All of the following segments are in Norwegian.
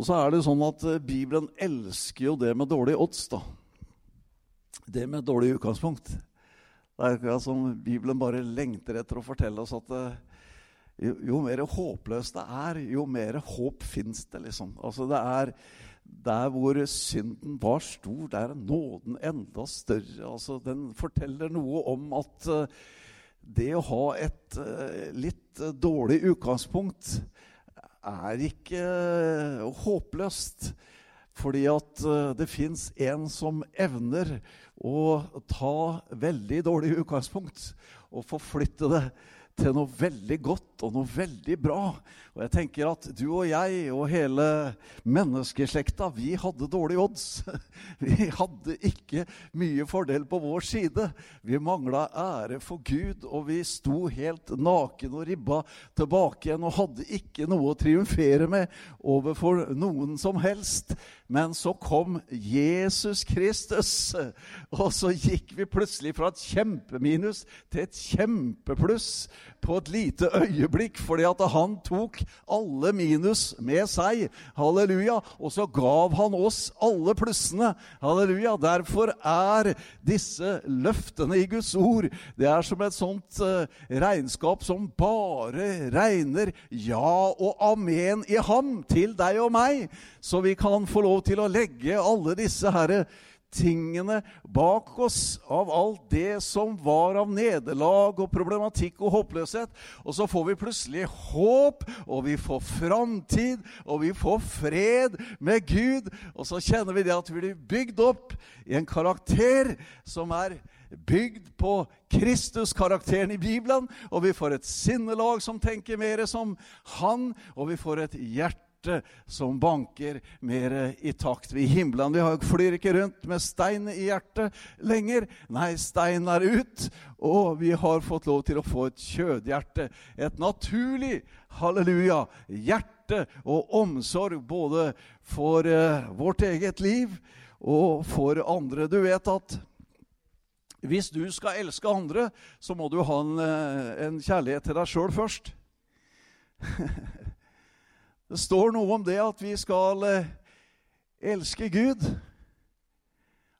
Og så er det sånn at eh, Bibelen elsker jo det med dårlige odds, da. Det med dårlig utgangspunkt. Det er akkurat som Bibelen bare lengter etter å fortelle oss at eh, jo, jo mer håpløst det er, jo mer håp fins det, liksom. Altså det er der hvor synden var stor, der er nåden enda større. Altså, den forteller noe om at uh, det å ha et litt dårlig utgangspunkt er ikke håpløst. Fordi at det fins en som evner å ta veldig dårlig utgangspunkt og forflytte det til noe veldig godt og noe veldig bra. Og jeg tenker at du og jeg og hele menneskeslekta, vi hadde dårlige odds. Vi hadde ikke mye fordel på vår side. Vi mangla ære for Gud, og vi sto helt naken og ribba tilbake igjen og hadde ikke noe å triumfere med overfor noen som helst. Men så kom Jesus Kristus, og så gikk vi plutselig fra et kjempeminus til et kjempepluss på et lite øyeblikk, fordi at han tok alle minus med seg. Halleluja. Og så gav han oss alle plussene. Halleluja. Derfor er disse løftene i Guds ord Det er som et sånt uh, regnskap som bare regner ja og amen i ham til deg og meg. Så vi kan få lov til å legge alle disse herre tingene bak oss, av alt det som var av nederlag og problematikk og håpløshet. Og så får vi plutselig håp, og vi får framtid, og vi får fred med Gud. Og så kjenner vi det at vi blir bygd opp i en karakter som er bygd på Kristus-karakteren i Bibelen. Og vi får et sinnelag som tenker mer som Han, og vi får et hjerte hjerte som banker mer i takt. med himmelen vi flyr ikke rundt med stein i hjertet lenger. Nei, stein er ut, og vi har fått lov til å få et kjødhjerte. Et naturlig, halleluja, hjerte og omsorg både for uh, vårt eget liv og for andre. Du vet at hvis du skal elske andre, så må du ha en, eh, en kjærlighet til deg sjøl først. Det står noe om det at vi skal eh, elske Gud.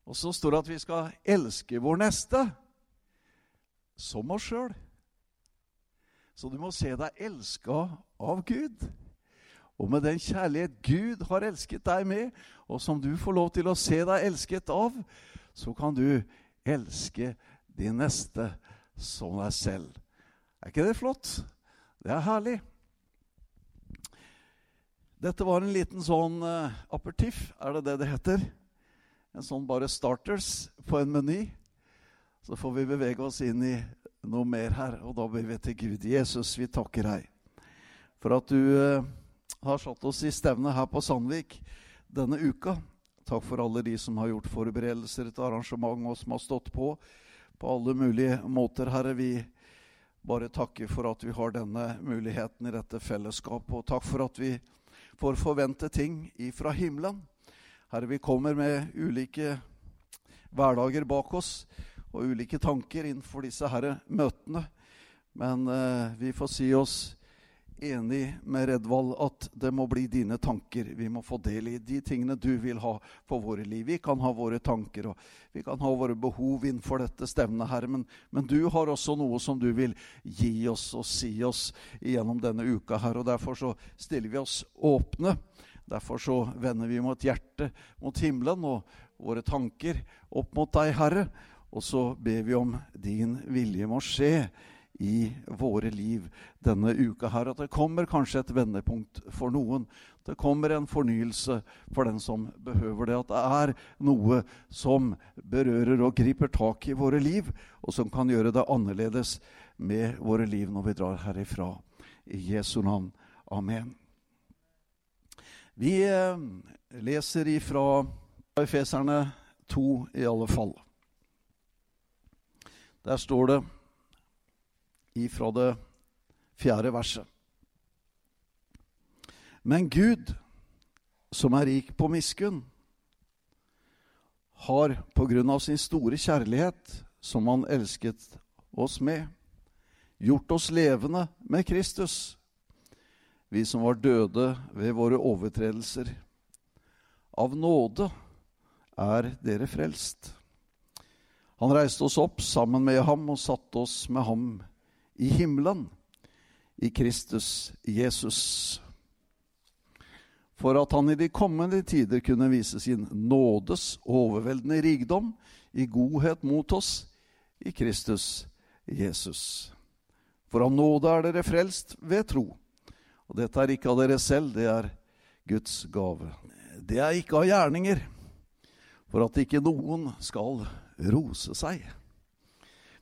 Og så står det at vi skal elske vår neste som oss sjøl. Så du må se deg elska av Gud. Og med den kjærlighet Gud har elsket deg med, og som du får lov til å se deg elsket av, så kan du elske din neste som deg selv. Er ikke det flott? Det er herlig. Dette var en liten sånn uh, apertiff, er det det det heter? En sånn bare starters på en meny. Så får vi bevege oss inn i noe mer her, og da ber vi til Gud. Jesus, vi takker deg for at du uh, har satt oss i stevne her på Sandvik denne uka. Takk for alle de som har gjort forberedelser til arrangement, og som har stått på på alle mulige måter, Herre. Vi bare takker for at vi har denne muligheten i dette fellesskapet, og takk for at vi får forvente ting ifra himmelen. Herre, vi kommer med ulike hverdager bak oss og ulike tanker innenfor disse herre møtene. Men eh, vi får si oss enig med Redvald at det må bli dine tanker. Vi må få del i de tingene du vil ha for våre liv. Vi kan ha våre tanker og vi kan ha våre behov innenfor dette stevnet, her, Men, men, du har også noe som du vil gi oss og si oss gjennom denne uka her. Og derfor så stiller vi oss åpne. Derfor så vender vi mot hjertet mot himmelen og våre tanker opp mot deg, Herre. Og så ber vi om din vilje må skje i våre liv denne uka her. At det kommer kanskje et vendepunkt for noen. Det kommer en fornyelse for den som behøver det. At det er noe som berører og griper tak i våre liv, og som kan gjøre det annerledes med våre liv når vi drar herifra. I Jesu navn. Amen. Vi eh, leser ifra Efeserne 2 i alle fall. Der står det ifra det fjerde verset. Men Gud, som er rik på miskunn, har på grunn av sin store kjærlighet, som han elsket oss med, gjort oss levende med Kristus, vi som var døde ved våre overtredelser. av nåde er dere frelst. Han reiste oss opp sammen med ham og satte oss med ham i himmelen, i Kristus Jesus, for at han i de kommende tider kunne vise sin nådes overveldende rikdom i godhet mot oss i Kristus Jesus. For av nåde er dere frelst ved tro. Og dette er ikke av dere selv, det er Guds gave. Det er ikke av gjerninger, for at ikke noen skal rose seg.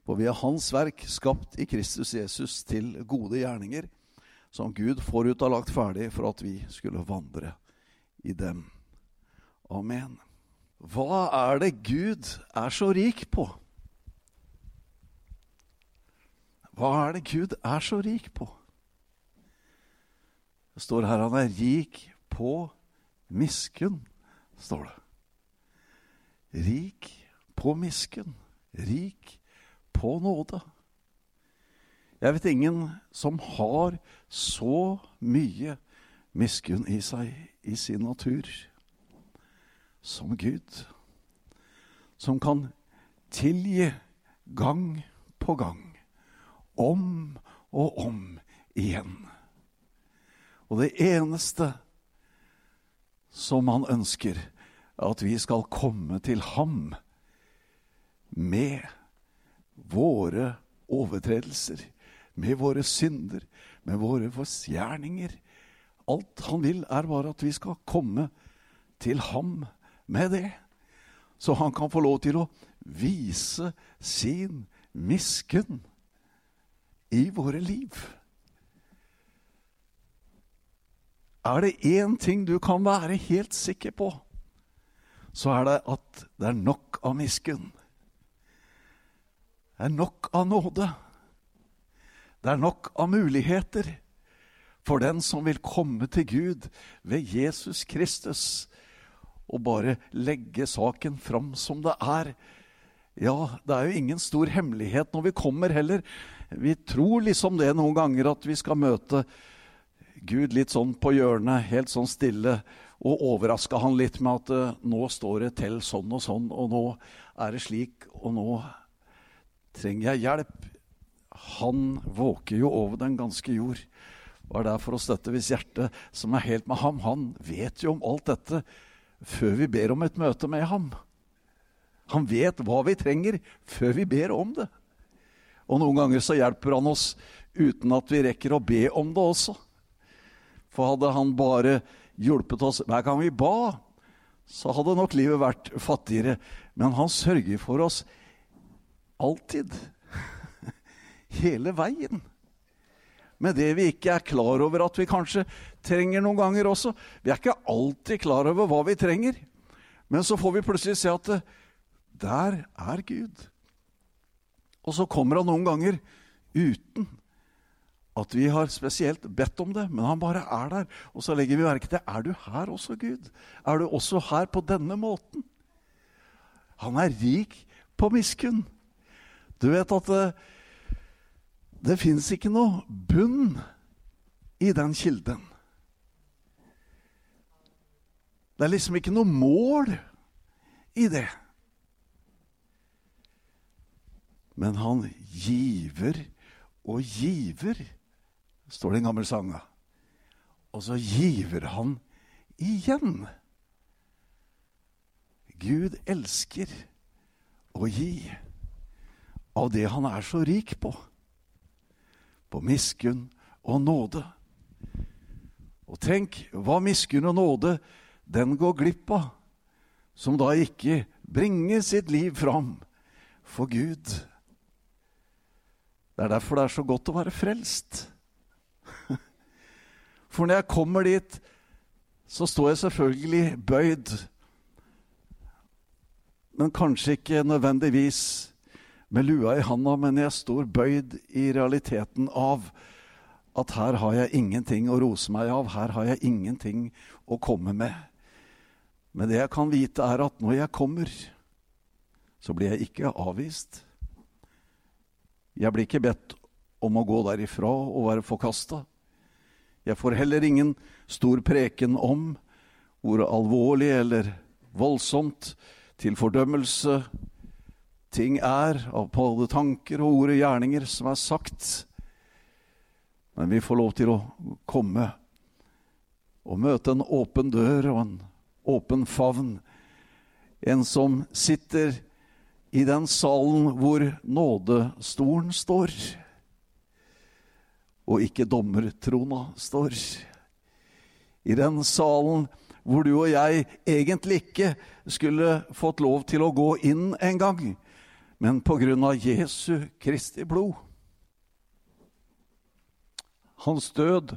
For vi er Hans verk, skapt i Kristus Jesus til gode gjerninger, som Gud forut har lagt ferdig for at vi skulle vandre i dem. Amen. Hva er det Gud er så rik på? Hva er det Gud er så rik på? Det står her han er rik på miskunn, står det. Rik på miskunn. Rik på nåde. Jeg vet ingen som har så mye miskunn i seg i sin natur som Gud. Som kan tilgi gang på gang. Om og om igjen. Og det eneste som han ønsker, er at vi skal komme til ham med våre overtredelser, med våre synder, med våre forsgjerninger. Alt han vil, er bare at vi skal komme til ham med det. Så han kan få lov til å vise sin miskunn i våre liv. Er det én ting du kan være helt sikker på, så er det at det er nok av miskunn. Det er nok av nåde. Det er nok av muligheter for den som vil komme til Gud ved Jesus Kristus og bare legge saken fram som det er. Ja, det er jo ingen stor hemmelighet når vi kommer heller. Vi tror liksom det noen ganger at vi skal møte Gud litt sånn på hjørnet, helt sånn stille, og overraska han litt med at uh, nå står det til sånn og sånn, og nå er det slik, og nå trenger jeg hjelp. Han våker jo over den ganske jord. og er der for å støtte hvis hjertet som er helt med ham, han vet jo om alt dette før vi ber om et møte med ham. Han vet hva vi trenger før vi ber om det. Og noen ganger så hjelper han oss uten at vi rekker å be om det også. For hadde han bare hjulpet oss hver gang vi ba, så hadde nok livet vært fattigere. Men han sørger for oss alltid. Hele veien. Med det vi ikke er klar over at vi kanskje trenger noen ganger også. Vi er ikke alltid klar over hva vi trenger. Men så får vi plutselig se at det, der er Gud. Og så kommer han noen ganger uten at vi har spesielt bedt om det, men han bare er der. Og så legger vi merke til Er du her også, Gud? Er du også her på denne måten? Han er rik på miskunn. Du vet at det, det fins ikke noe bunn i den kilden. Det er liksom ikke noe mål i det. Men han giver og giver står det en gammel sang. Og så giver han igjen. Gud elsker å gi av det han er så rik på. På miskunn og nåde. Og tenk hva miskunn og nåde den går glipp av, som da ikke bringer sitt liv fram for Gud. Det er derfor det er så godt å være frelst. For når jeg kommer dit, så står jeg selvfølgelig bøyd. Men kanskje ikke nødvendigvis med lua i handa, men jeg står bøyd i realiteten av at her har jeg ingenting å rose meg av, her har jeg ingenting å komme med. Men det jeg kan vite, er at når jeg kommer, så blir jeg ikke avvist. Jeg blir ikke bedt om å gå derifra og være forkasta. Jeg får heller ingen stor preken om hvor alvorlig eller voldsomt til fordømmelse ting er av både tanker og ord og gjerninger som er sagt. Men vi får lov til å komme og møte en åpen dør og en åpen favn. En som sitter i den salen hvor nådestolen står, og ikke dommertrona står. I den salen hvor du og jeg egentlig ikke skulle fått lov til å gå inn en gang, men på grunn av Jesu Kristi blod. Hans død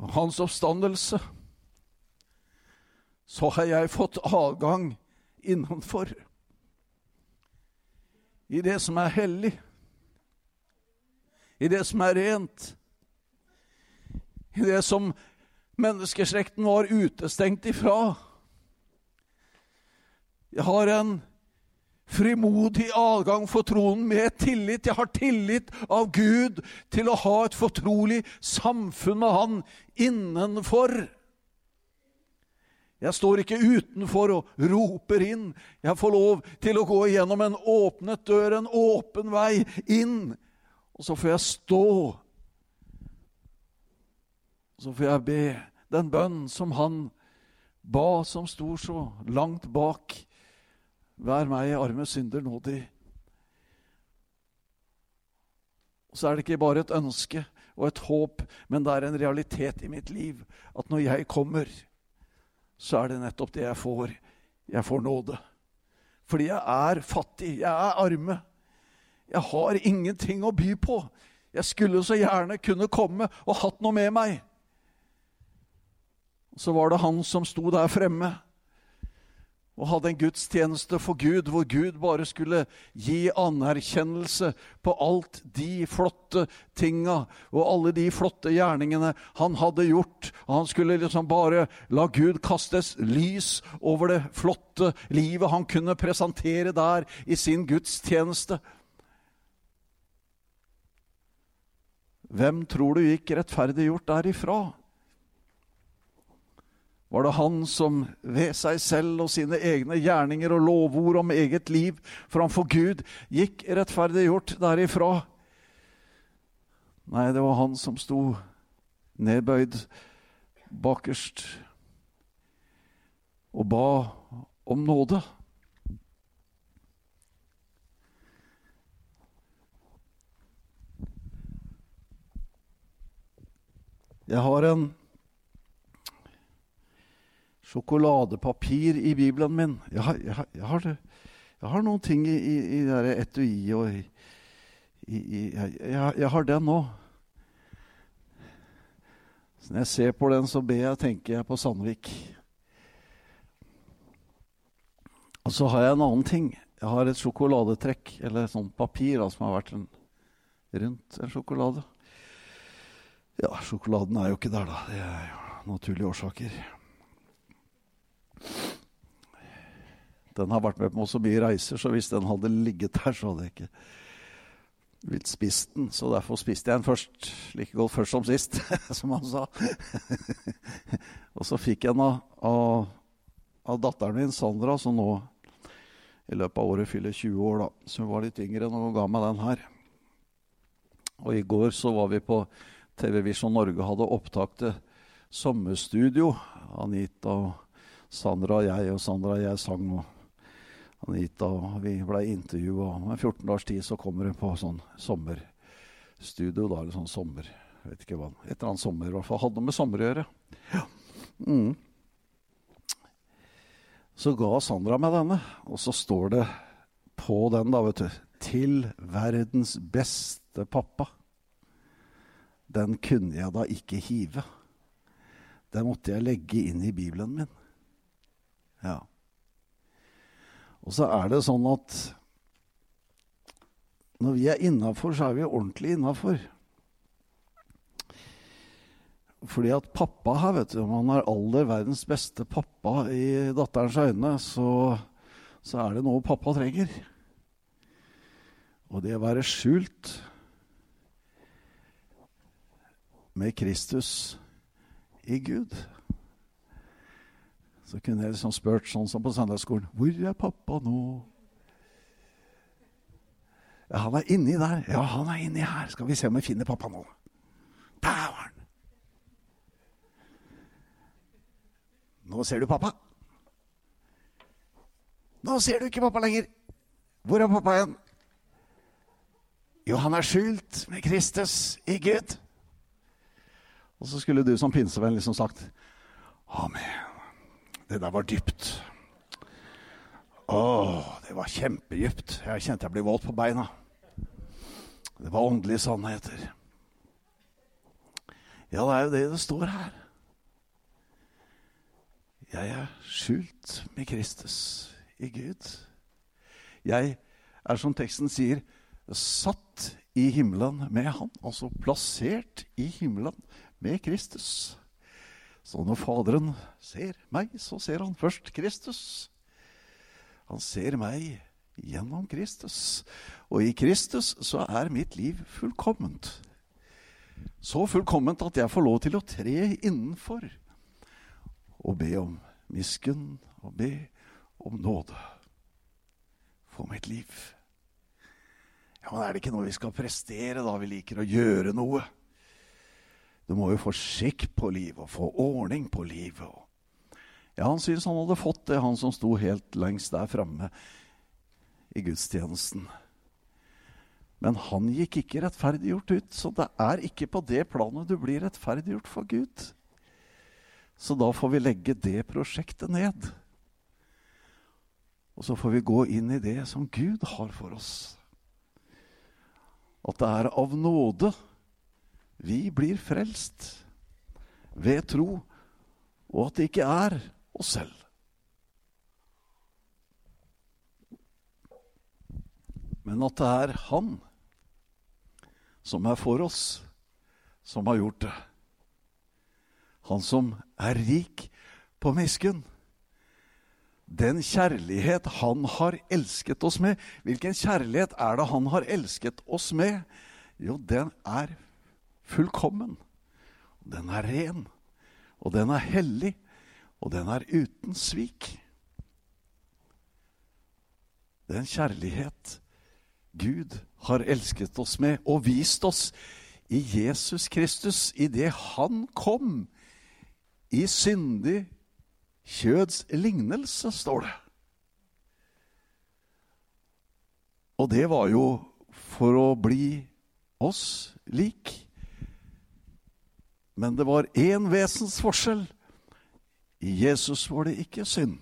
og hans oppstandelse, så har jeg fått adgang innenfor. I det som er hellig, i det som er rent, i det som menneskeslekten var utestengt ifra. Jeg har en frimodig adgang for tronen med tillit. Jeg har tillit av Gud til å ha et fortrolig samfunn med Han innenfor. Jeg står ikke utenfor og roper inn. Jeg får lov til å gå gjennom en åpnet dør, en åpen vei inn. Og så får jeg stå. Og Så får jeg be den bønn som han ba, som sto så langt bak. Vær meg, arme synder, nådig. Og så er det ikke bare et ønske og et håp, men det er en realitet i mitt liv at når jeg kommer, så er det nettopp det jeg får. Jeg får nåde. Fordi jeg er fattig, jeg er arme. Jeg har ingenting å by på. Jeg skulle så gjerne kunne komme og hatt noe med meg. Så var det han som sto der fremme og hadde en gudstjeneste for Gud, hvor Gud bare skulle gi anerkjennelse på alt de flotte tinga og alle de flotte gjerningene han hadde gjort. Han skulle liksom bare la Gud kastes lys over det flotte livet han kunne presentere der i sin gudstjeneste. Hvem tror du gikk rettferdiggjort derifra? Var det han som ved seg selv og sine egne gjerninger og lovord om eget liv framfor Gud gikk rettferdiggjort derifra. Nei, det var han som sto nedbøyd bakerst og ba om nåde. Jeg har en sjokoladepapir i Bibelen min. Jeg har, jeg har, jeg har, jeg har noen ting i, i, i det etuiet og i, jeg, har den nå. Så når jeg ser på den, så ber jeg, tenker jeg på Sandvik. Og så har jeg en annen ting. Jeg har et sjokoladetrekk, eller et sånt papir da, som har vært en, rundt en sjokolade. Ja, sjokoladen er jo ikke der, da. Det er jo naturlige årsaker. Den har vært med på så mye reiser, så hvis den hadde ligget der, så hadde jeg ikke vilt spist den. Så derfor spiste jeg den først. Like godt først som sist, som han sa. og så fikk jeg den av, av, av, datteren min, Sandra, som nå i løpet av året fyller 20 år. da. Så hun var litt yngre enn hun ga meg den her. Og i går så var vi på TV Visjon Norge hadde opptak til sommerstudio. Anita og Sandra og jeg, og Sandra og jeg sang, og Anita og vi ble intervjua. Om 14 dagers tid så kommer hun på sånn sommerstudio, da, eller sånn sommer vet ikke hva, Et eller annet sommer, i hvert fall. Hadde noe med sommer å gjøre. Ja. Mm. Så ga Sandra meg denne, og så står det på den, da, vet du Til verdens beste pappa. Den kunne jeg da ikke hive. Den måtte jeg legge inn i Bibelen min. Ja. Og så er det sånn at når vi er innafor, så er vi ordentlig innafor. Fordi at pappa her, vet du, om han er aller verdens beste pappa i datterens øyne, så, så er det noe pappa trenger. Og det å være skjult med Kristus i Gud. Så kunne jeg liksom spurt sånn som på søndagsskolen Hvor er pappa nå? Ja, han er inni der. Ja, han er inni her. Skal vi se om vi finner pappa nå. Der var han. Nå ser du pappa. Nå ser du ikke pappa lenger. Hvor er pappa igjen? Jo, han er skjult med Kristus i Gud. Og så skulle du som pinsevenn liksom sagt Amen. Det der var dypt. Å, det var kjempedypt. Jeg kjente jeg ble våt på beina. Det var åndelige sannheter. Ja, det er jo det det står her. Jeg er skjult med Kristus i Gud. Jeg er, som teksten sier, satt i himmelen med Han. Altså plassert i himmelen med Kristus. Så når Faderen ser meg, så ser han først Kristus. Han ser meg gjennom Kristus. Og i Kristus så er mitt liv fullkomment. Så fullkomment at jeg får lov til å tre innenfor og be om miskunn og be om nåde for mitt liv. Ja, Men er det ikke noe vi skal prestere, da? Vi liker å gjøre noe. Du må jo få skikk på livet og få ordning på livet. Ja, han syntes han hadde fått det, han som sto helt lengst der framme i gudstjenesten. Men han gikk ikke rettferdiggjort ut, så det er ikke på det planet du blir rettferdiggjort for Gud. Så da får vi legge det prosjektet ned. Og så får vi gå inn i det som Gud har for oss. At det er av nåde vi blir frelst ved tro, og at det ikke er oss selv. Men at det er Han som er for oss, som har gjort det. Han som er rik på miskunn. Den kjærlighet han har elsket oss med. Hvilken kjærlighet er det han har elsket oss med? Jo, den er fullkommen. Den er ren, og den er hellig, og den er uten svik. Den kjærlighet Gud har elsket oss med og vist oss i Jesus Kristus idet han kom i syndig kjøds lignelse, står det. Og det var jo for å bli oss lik. Men det var én vesensforskjell. I Jesus var det ikke synd.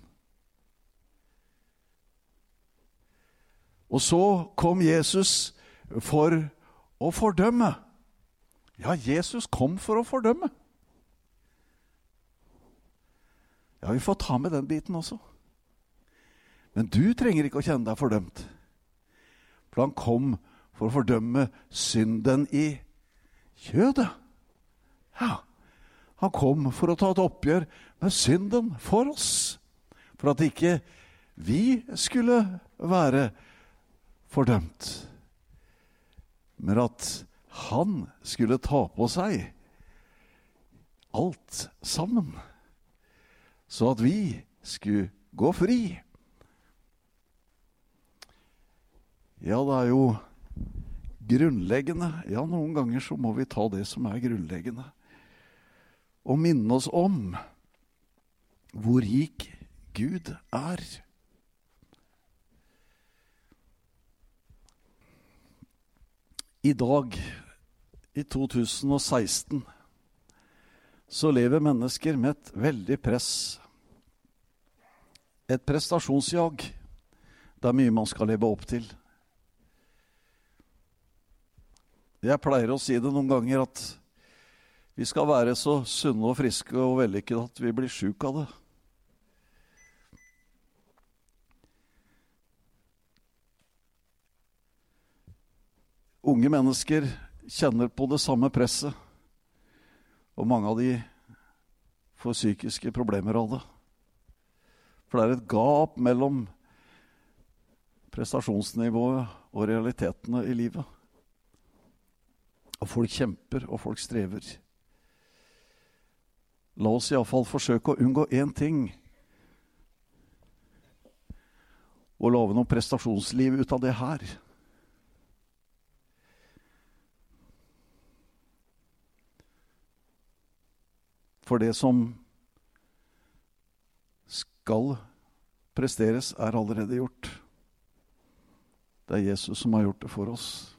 Og så kom Jesus for å fordømme. Ja, Jesus kom for å fordømme. Ja, vi får ta med den biten også. Men du trenger ikke å kjenne deg fordømt. For han kom for å fordømme synden i kjødet. Ja, han kom for å ta et oppgjør med synden for oss. For at ikke vi skulle være fordømt. Men at han skulle ta på seg alt sammen så at vi skulle gå fri. Ja, det er jo grunnleggende. Ja, noen ganger så må vi ta det som er grunnleggende. Og minne oss om hvor rik Gud er. I dag, i 2016 så lever mennesker med et veldig press. Et prestasjonsjag. Det er mye man skal leve opp til. Jeg pleier å si det noen ganger at vi skal være så sunne og friske og vellykkede at vi blir sjuke av det. Unge mennesker kjenner på det samme presset. Og mange av de får psykiske problemer av det. For det er et gap mellom prestasjonsnivået og realitetene i livet. Og folk kjemper, og folk strever. La oss iallfall forsøke å unngå én ting. Å lage noe prestasjonsliv ut av det her. For det som skal presteres, er allerede gjort. Det er Jesus som har gjort det for oss.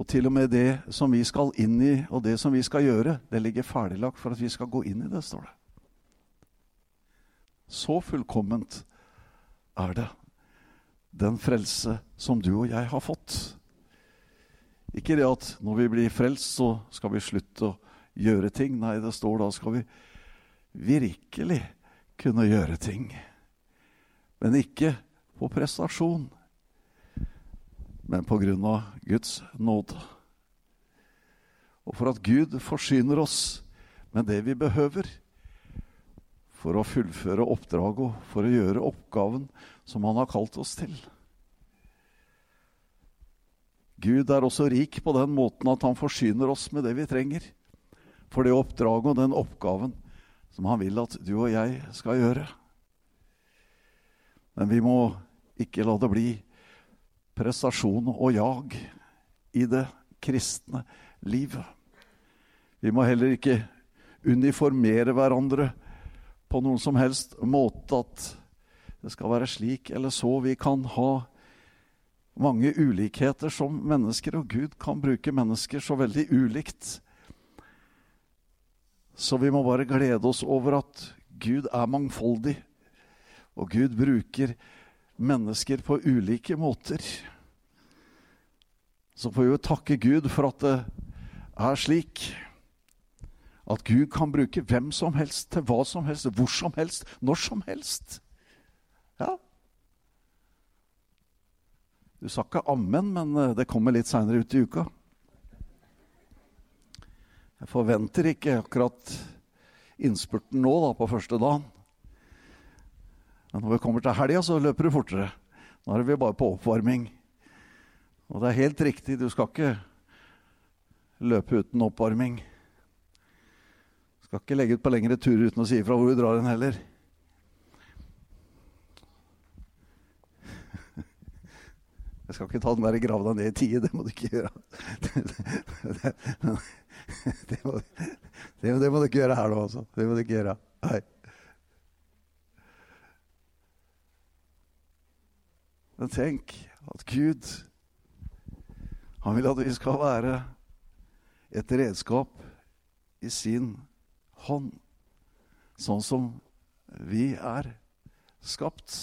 Og til og med det som vi skal inn i, og det som vi skal gjøre, det ligger ferdiglagt for at vi skal gå inn i det, står det. Så fullkomment er det den frelse som du og jeg har fått. Ikke det at når vi blir frelst, så skal vi slutte å gjøre ting. Nei, det står da skal vi virkelig kunne gjøre ting. Men ikke på prestasjon, men på grunn av Guds nåde. Og for at Gud forsyner oss med det vi behøver for å fullføre oppdraget og for å gjøre oppgaven som Han har kalt oss til. Gud er også rik på den måten at han forsyner oss med det vi trenger for det oppdraget og den oppgaven som han vil at du og jeg skal gjøre. Men vi må ikke la det bli prestasjon og jag i det kristne livet. Vi må heller ikke uniformere hverandre på noen som helst måte at det skal være slik eller så. Vi kan ha mange ulikheter som mennesker, og Gud kan bruke mennesker så veldig ulikt. Så vi må bare glede oss over at Gud er mangfoldig, og Gud bruker mennesker på ulike måter. Så får vi jo takke Gud for at det er slik. At Gud kan bruke hvem som helst til hva som helst, hvor som helst, når som helst. Ja. Du sa ikke ammen, men eh, det kommer litt seinere ut i uka. Jeg forventer ikke akkurat innspurten nå, da, på første dagen. Men når vi kommer til helga, så løper du fortere. Nå er vi bare på oppvarming. Og det er helt riktig, du skal ikke løpe uten oppvarming. Du skal ikke legge ut på lengre turer uten å si ifra hvor du drar hen heller. Jeg skal ikke ta den der grave deg ned i tide, det må du ikke gjøre. det, må, det, må, du ikke gjøre her nå, altså. Det må du ikke gjøre. Nei. Men tenk at Gud Han vil at vi skal være et redskap i sin hånd, sånn som vi er skapt.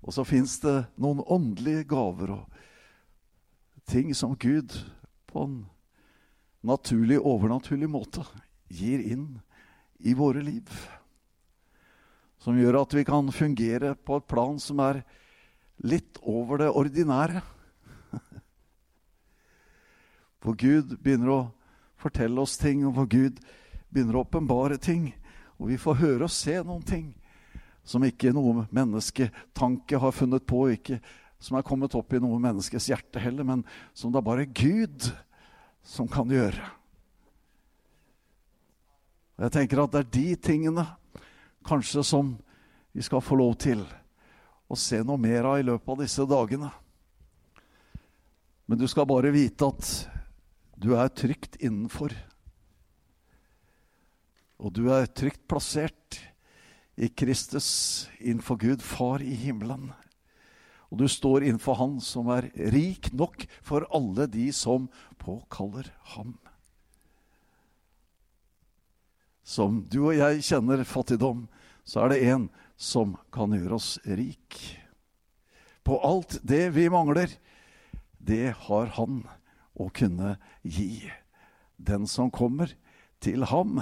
Og så fins det noen åndelige gaver og ting som Gud på en naturlig, overnaturlig måte gir inn i våre liv. Som gjør at vi kan fungere på et plan som er litt over det ordinære. For Gud begynner å fortelle oss ting, og for Gud begynner å åpenbare ting. Og vi får høre og se noen ting som ikke noe mennesketanke har funnet på, ikke som er kommet opp i noe menneskes hjerte heller, men som det er bare Gud som kan gjøre. Og Jeg tenker at det er de tingene kanskje som vi skal få lov til å se noe mer av i løpet av disse dagene. Men du skal bare vite at du er trygt innenfor. Og du er trygt plassert i Kristus innenfor Gud, Far i himmelen. Og du står innenfor Han som er rik nok for alle de som påkaller ham. Som du og jeg kjenner fattigdom, så er det en som kan gjøre oss rik. På alt det vi mangler, det har han å kunne gi. Den som kommer til ham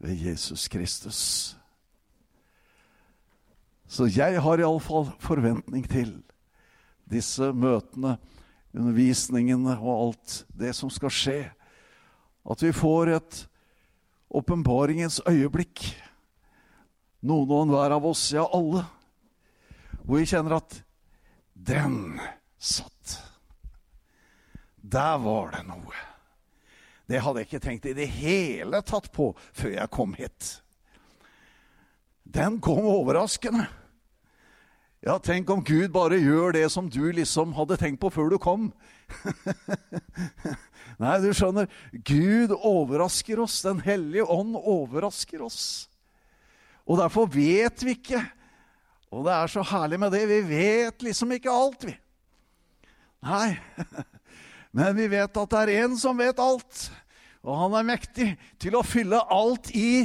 ved Jesus Kristus. Så jeg har iallfall forventning til disse møtene, undervisningene og alt det som skal skje. At vi får et åpenbaringens øyeblikk. Noen og enhver av oss, ja alle, hvor vi kjenner at den satt. Der var det noe. Det hadde jeg ikke tenkt i det hele tatt på før jeg kom hit. den kom overraskende. Ja, tenk om Gud bare gjør det som du liksom hadde tenkt på før du kom. Nei, du skjønner, Gud overrasker oss. Den hellige ånd overrasker oss. Og derfor vet vi ikke. Og det er så herlig med det. Vi vet liksom ikke alt, vi. Nei. Men vi vet at det er en som vet alt. Og han er mektig til å fylle alt i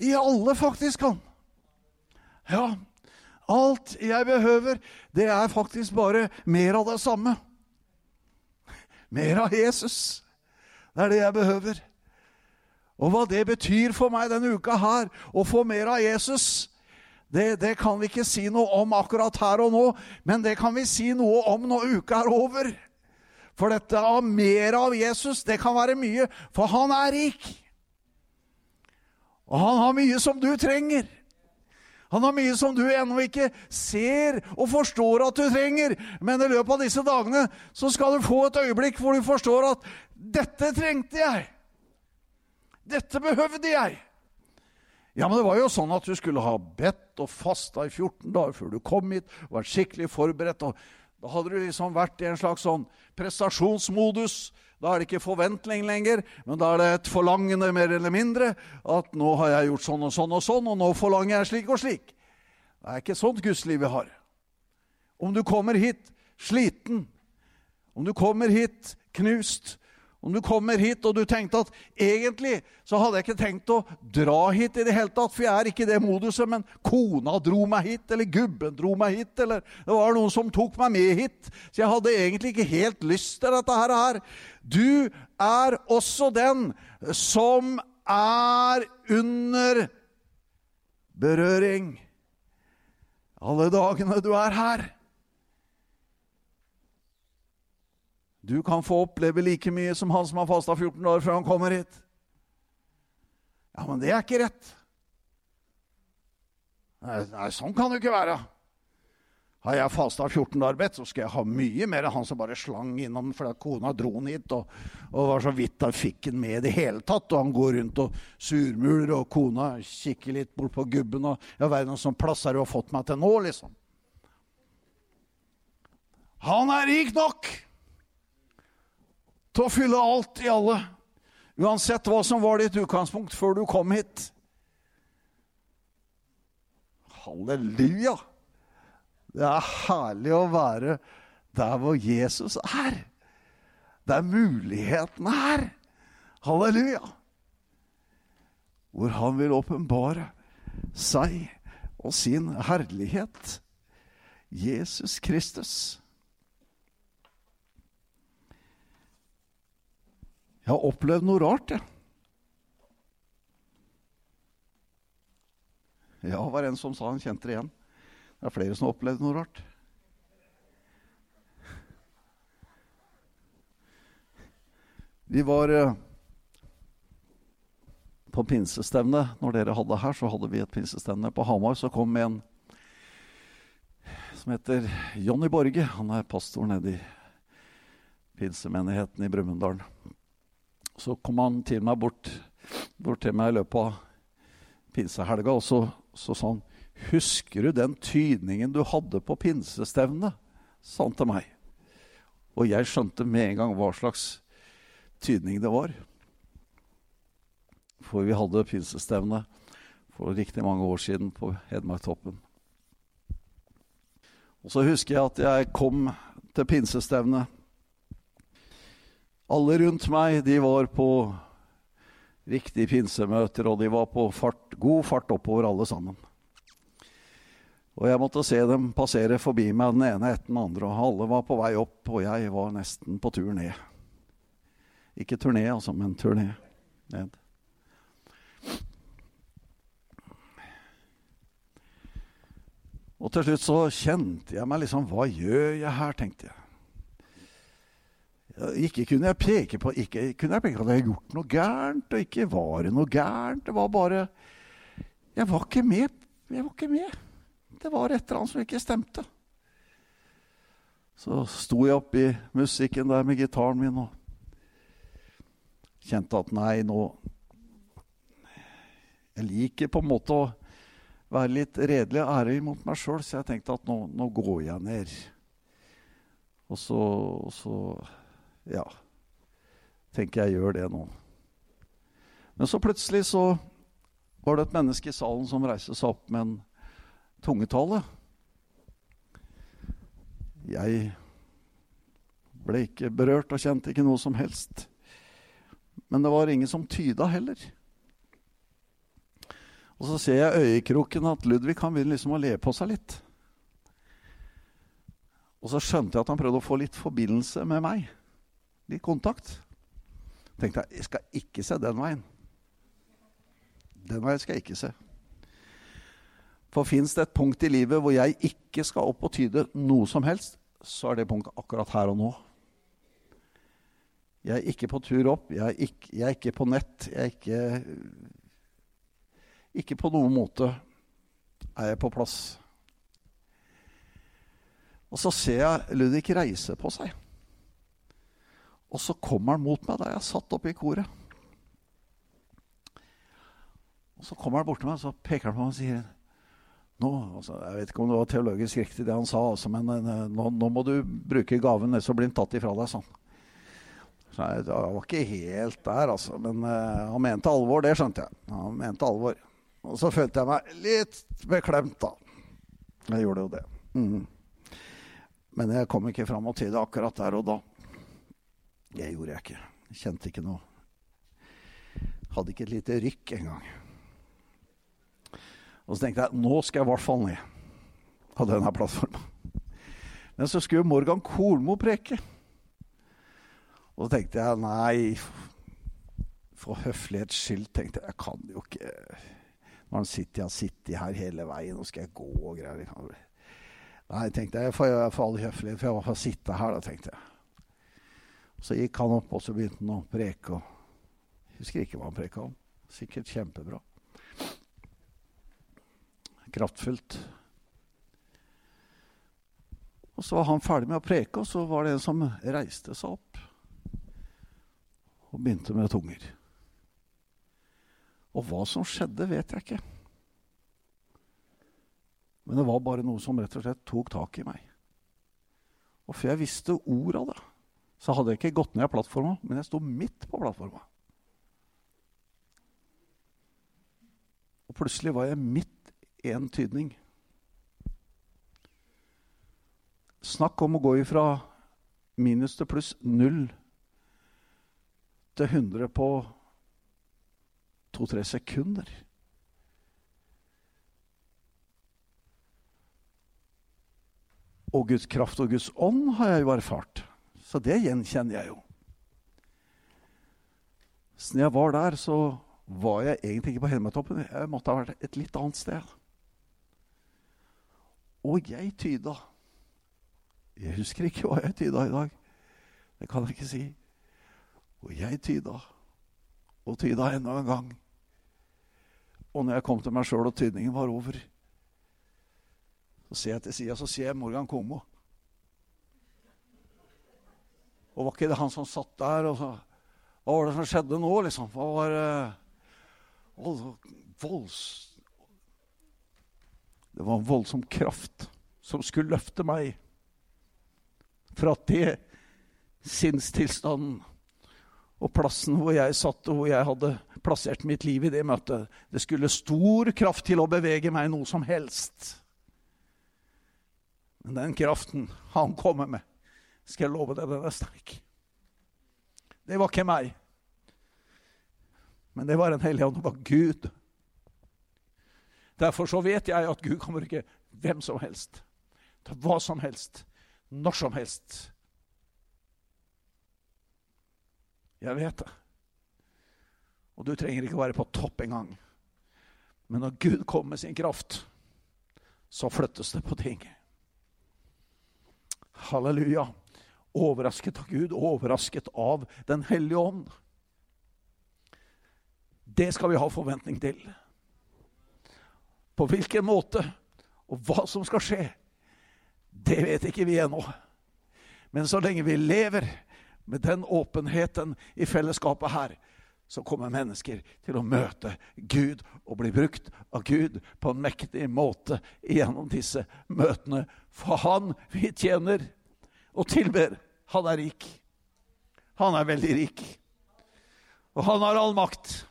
I alle, faktisk, han. Ja, Alt jeg behøver, det er faktisk bare mer av det samme. Mer av Jesus. Det er det jeg behøver. Og hva det betyr for meg denne uka her, å få mer av Jesus, det, det, kan vi ikke si noe om akkurat her og nå, men det kan vi si noe om når uka er over. For dette av mer av Jesus, det kan være mye, for han er rik. Og han har mye som du trenger. Han har mye som du ennå ikke ser og forstår at du trenger. Men i løpet av disse dagene så skal du få et øyeblikk hvor du forstår at 'dette trengte jeg'. Dette behøvde jeg. Ja, men det var jo sånn at du skulle ha bedt og fasta i 14 dager før du kom hit, og vært skikkelig forberedt. og Da hadde du liksom vært i en slags sånn prestasjonsmodus. Da er det ikke forventning lenger, men da er det et forlangende mer eller mindre. At 'nå har jeg gjort sånn og sånn og sånn, og nå forlanger jeg slik og slik'. Det er ikke sånt gudsliv vi har. Om du kommer hit sliten, om du kommer hit knust, om du kommer hit og du tenkte at egentlig så hadde jeg ikke tenkt å dra hit i det hele tatt, for jeg er ikke i det moduset, men kona dro meg hit, eller gubben dro meg hit, eller det var noen som tok meg med hit, så jeg hadde egentlig ikke helt lyst til dette her. Du er også den som er under berøring alle dagene du er her. Du kan få oppleve like mye som han som har fasta 14 år før han kommer hit. Ja, men det er ikke rett. Nei, nei sånn kan det ikke være. Har jeg fasta 14 dager bedt, så skal jeg ha mye mer enn han som bare slang innom fordi kona dro han hit og, og var så vidt han fikk han med i det hele tatt. Og han går rundt og surmuler, og kona kikker litt bort på gubben og Ja, verden, sånn plass har du har fått meg til nå, liksom? Han er rik nok! Til å fylle alt i alle. Uansett hva som var ditt utgangspunkt før du kom hit. Halleluja! Det er herlig å være der hvor Jesus er. Der mulighetene er. Halleluja! Hvor han vil åpenbare seg og sin herlighet. Jesus Kristus. Jeg har opplevd noe rart, jeg. Ja, var en som sa han kjente det igjen. Det er flere som har opplevd noe rart. Vi var eh, på pinsestevne. Når dere hadde her, så hadde vi et pinsestevne på Hamar. Så kom en som heter Jonny Borge. Han er pastor nede i pinsemenigheten i Brumunddal. Så kom han til meg bort, bort til meg i løpet av pinsehelga, og så, så sa han Husker du den tydningen du hadde på pinsestevnet? sa han til meg. Og jeg skjønte med en gang hva slags tydning det var. For vi hadde pinsestevne for riktig mange år siden på Hedmarktoppen. Og så husker jeg at jeg kom til pinsestevnet alle rundt meg de var på riktige pinsemøter, og de var på fart, god fart oppover, alle sammen. Og jeg måtte se dem passere forbi meg, den ene etter den andre. Og alle var på vei opp, og jeg var nesten på tur ned. Ikke turné, altså, men turné ned. Og til slutt så kjente jeg meg liksom Hva gjør jeg her, tenkte jeg. Ikke kunne jeg peke på ikke kunne jeg peke på at jeg hadde gjort noe gærent, og ikke var det noe gærent. Det var bare Jeg var ikke med. Jeg var ikke med. Det var et eller annet som ikke stemte. Så sto jeg oppi musikken der med gitaren min og kjente at nei, nå Jeg liker på en måte å være litt redelig og ærlig mot meg sjøl, så jeg tenkte at nå, nå, går jeg ned. Og så, og så Ja. Tenker jeg gjør det nå. Men så plutselig så var det et menneske i salen som reiste seg opp med en tungetale. Jeg ble ikke berørt og kjente ikke noe som helst. Men det var ingen som tyda heller. Og så ser jeg øyekroken at Ludvig han begynner liksom å le på seg litt. Og så skjønte jeg at han prøvde å få litt forbindelse med meg. Litt kontakt. tenkte jeg jeg skal ikke se den veien. Den veien skal jeg ikke se. For fins det et punkt i livet hvor jeg ikke skal opp og tyde noe som helst, så er det punktet akkurat her og nå. Jeg er ikke på tur opp, jeg er ikke, jeg er ikke på nett. Jeg er ikke Ikke på noen måte er jeg på plass. Og så ser jeg Ludvig reise på seg. Og så kommer han mot meg da jeg satt oppe i koret. Og Så kommer han bort til meg og så peker han på meg og sier nå, altså, Jeg vet ikke om det var teologisk riktig, det han sa, altså, men uh, nå, nå, må du bruke gaven så blir den tatt ifra deg. sånn. Så jeg, jeg var ikke helt der, altså. Men uh, han mente alvor, det skjønte jeg. Han mente alvor. Og så følte jeg meg litt beklemt, da. Jeg gjorde jo det. Mm. Men jeg kom ikke fram og til det akkurat der og da. Det gjorde jeg ikke. Jeg kjente ikke noe. Hadde ikke et lite rykk engang. Og så tenkte jeg nå skal jeg i hvert fall ned av denne plattforma. Men så skulle Morgan Kolmo preke. Og så tenkte jeg nei, for høflighets skyld tenkte jeg jeg kan jo ikke Når han sitter, jeg sitter her hele veien, nå skal jeg gå og greier. Nei, tenkte jeg, for, får all høflighet, for jeg får sitte her, da, tenkte jeg. Så gikk han opp, og så begynte han å preke. Jeg husker ikke hva han preka om. Sikkert kjempebra kraftfullt. Og Så var han ferdig med å preke, og så var det en som reiste seg opp og begynte med tunger. Og hva som skjedde, vet jeg ikke. Men det var bare noe som rett og slett tok tak i meg. Og før jeg visste ordet av det, så hadde jeg ikke gått ned av plattforma, men jeg sto midt på plattforma. Og plutselig var jeg midt i en tydning. Snakk om å gå ifra minus til pluss null til 100 på to-tre sekunder. Og Guds kraft og Guds ånd har jeg jo erfart. Så det gjenkjenner jeg jo. Så når jeg var der, så var jeg egentlig ikke på Helmetoppen. Jeg måtte ha vært et litt annet sted. Og jeg tyda. Jeg husker ikke hva jeg tyda i dag. Det kan jeg ikke si. Og jeg tyda. Og tyda enda en gang. Og når jeg kom til meg sjøl og tydningen var over, så ser jeg til sida, så ser jeg Morgan Komo. Og var ikke det han som satt der sa Hva var det som skjedde nå, liksom? Hva var uh, volds, det var en voldsom kraft som skulle løfte meg fra det sinnstilstanden og plassen hvor jeg satt, og hvor jeg hadde plassert mitt liv i det møtet. Det skulle stor kraft til å bevege meg noe som helst. Men den kraften han kommer med, skal jeg love deg, den er sterk. Det var ikke meg. Men det var en hellig ånd. Det var Gud Derfor så vet jeg at Gud kan bruke hvem som helst. Til hva som helst. Når som helst. Jeg vet det. Og du trenger ikke være på topp engang. Men når Gud kommer med sin kraft, så flyttes det på ting. Halleluja. Overrasket av Gud, overrasket av Den hellige ånd. Det skal vi ha forventning til. På hvilken måte og hva som skal skje, det vet ikke vi ennå. Men så lenge vi lever med den åpenheten i fellesskapet her, så kommer mennesker til å møte Gud og bli brukt av Gud på en mektig måte gjennom disse møtene. For han vi tjener og tilber, han er rik. Han er veldig rik. Og han har all makt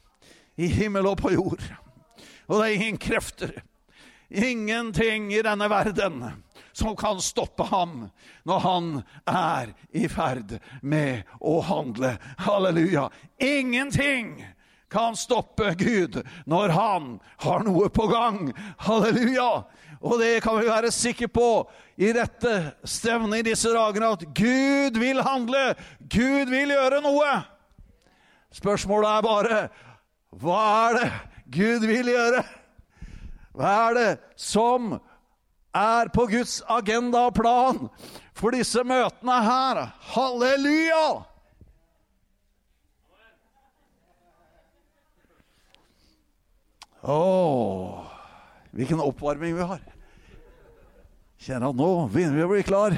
i himmel og på jord. Og det er ingen krefter, ingenting i denne verden som kan stoppe ham når han er i ferd med å handle. Halleluja. Ingenting kan stoppe Gud når han har noe på gang. Halleluja. Og det kan vi være sikre på i dette stevnet i disse dagene, at Gud vil handle. Gud vil gjøre noe. Spørsmålet er bare hva er det Gud vil gjøre? Hva er det som er på Guds agenda og plan for disse møtene her. Halleluja! Å, hvilken oppvarming vi har. At nå begynner vi å bli klar.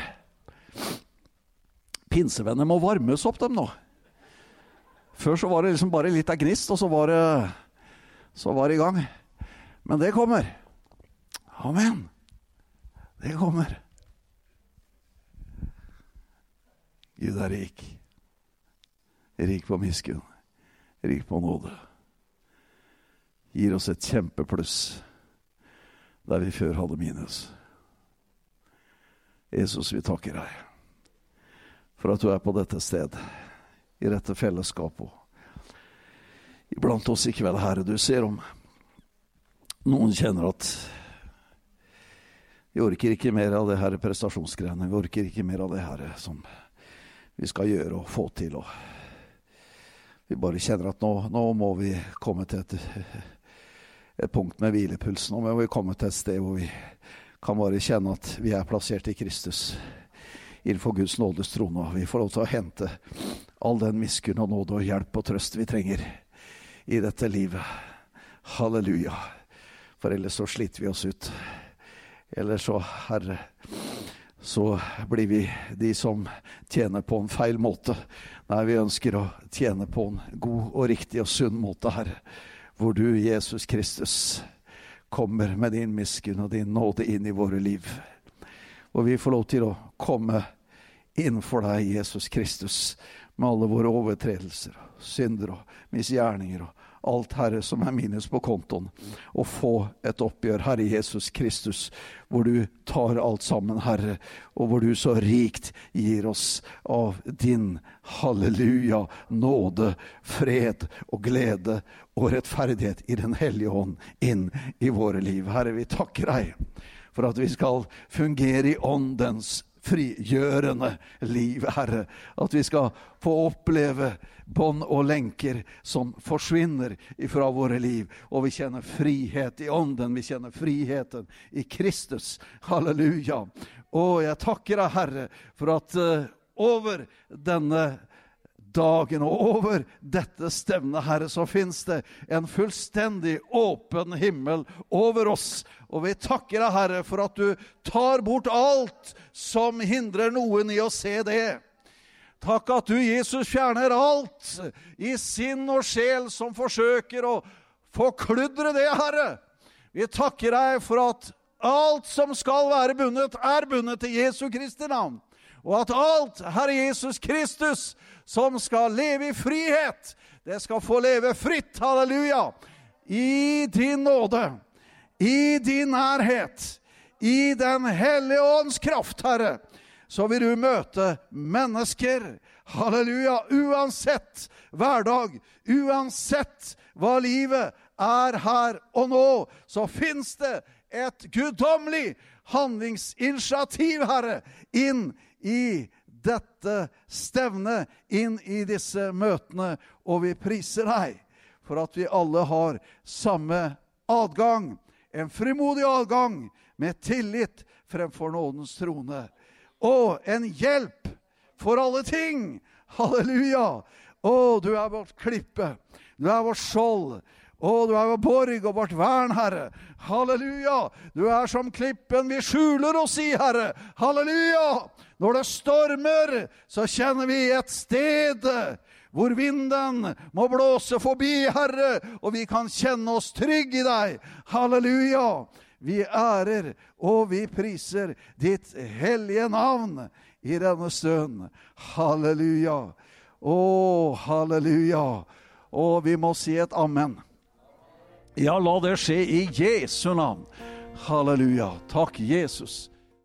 Pinsevenner må varmes opp, dem nå. Før så var det liksom bare litt av gnist, og så var det, så var det i gang. Men det kommer. Amen. Det kommer. Gud er rik. Rik på miskunn. Rik på nåde. Gir oss et kjempepluss der vi før hadde minus. Jesus, vi takker deg for at du er på dette sted, i dette fellesskapet. Iblant oss i kveld, Herre, du ser om noen kjenner at vi orker ikke mer av det her prestasjonsgreiene. Vi orker ikke mer av det her som vi skal gjøre og få til. Og vi bare kjenner at nå, nå må vi komme til et, et punkt med hvilepuls. Nå må vi komme til et sted hvor vi kan bare kjenne at vi er plassert i Kristus innenfor Guds nådes trone. Og vi får lov til å hente all den miskunn og nåde og hjelp og trøst vi trenger i dette livet. Halleluja. For ellers så sliter vi oss ut. Eller så, Herre, så blir vi de som tjener på en feil måte. Nei, vi ønsker å tjene på en god og riktig og sunn måte, Herre. Hvor du, Jesus Kristus, kommer med din miskunn og din nåde inn i våre liv. Og vi får lov til å komme innenfor deg, Jesus Kristus, med alle våre overtredelser, synder og misgjerninger og alt, Herre, som er minus på kontoen, og få et oppgjør, Herre Jesus Kristus, hvor du tar alt sammen, Herre, og hvor du så rikt gir oss av din halleluja, nåde, fred og glede og rettferdighet i Den hellige ånd inn i våre liv. Herre, vi takker deg for at vi skal fungere i åndens frigjørende liv, Herre. At vi skal få oppleve bånd og lenker som forsvinner fra våre liv. Og vi kjenner frihet i ånden. Vi kjenner friheten i Kristus. Halleluja. Og jeg takker deg, Herre, for at uh, over denne dagen over dette stevnet, Herre, så fins det en fullstendig åpen himmel over oss. Og vi takker deg, Herre, for at du tar bort alt som hindrer noen i å se det. Takk at du, Jesus, fjerner alt i sinn og sjel som forsøker å forkludre det, Herre. Vi takker deg for at alt som skal være bundet, er bundet til Jesu Kristi navn. Og at alt, Herre Jesus Kristus, som skal leve i frihet, det skal få leve fritt, halleluja, i din nåde, i din nærhet, i Den hellige ånds kraft, Herre så vil du møte mennesker. Halleluja. Uansett hverdag, uansett hva livet er her og nå, så fins det et guddommelig handlingsinitiativ, Herre, inn i dette stevnet, inn i disse møtene. Og vi priser deg for at vi alle har samme adgang, en frimodig adgang, med tillit fremfor nådens trone og en hjelp for alle ting. Halleluja! Å, du er vårt klippe. Du er vårt skjold. Å, du er vår borg og vårt vern, Herre. Halleluja! Du er som klippen vi skjuler oss i, Herre. Halleluja! Når det stormer, så kjenner vi et sted hvor vinden må blåse forbi, Herre, og vi kan kjenne oss trygge i deg. Halleluja! Vi ærer og vi priser ditt hellige navn i denne stund. Halleluja. Å, halleluja. Og vi må si et amen. Ja, la det skje i Jesu navn. Halleluja. Takk, Jesus.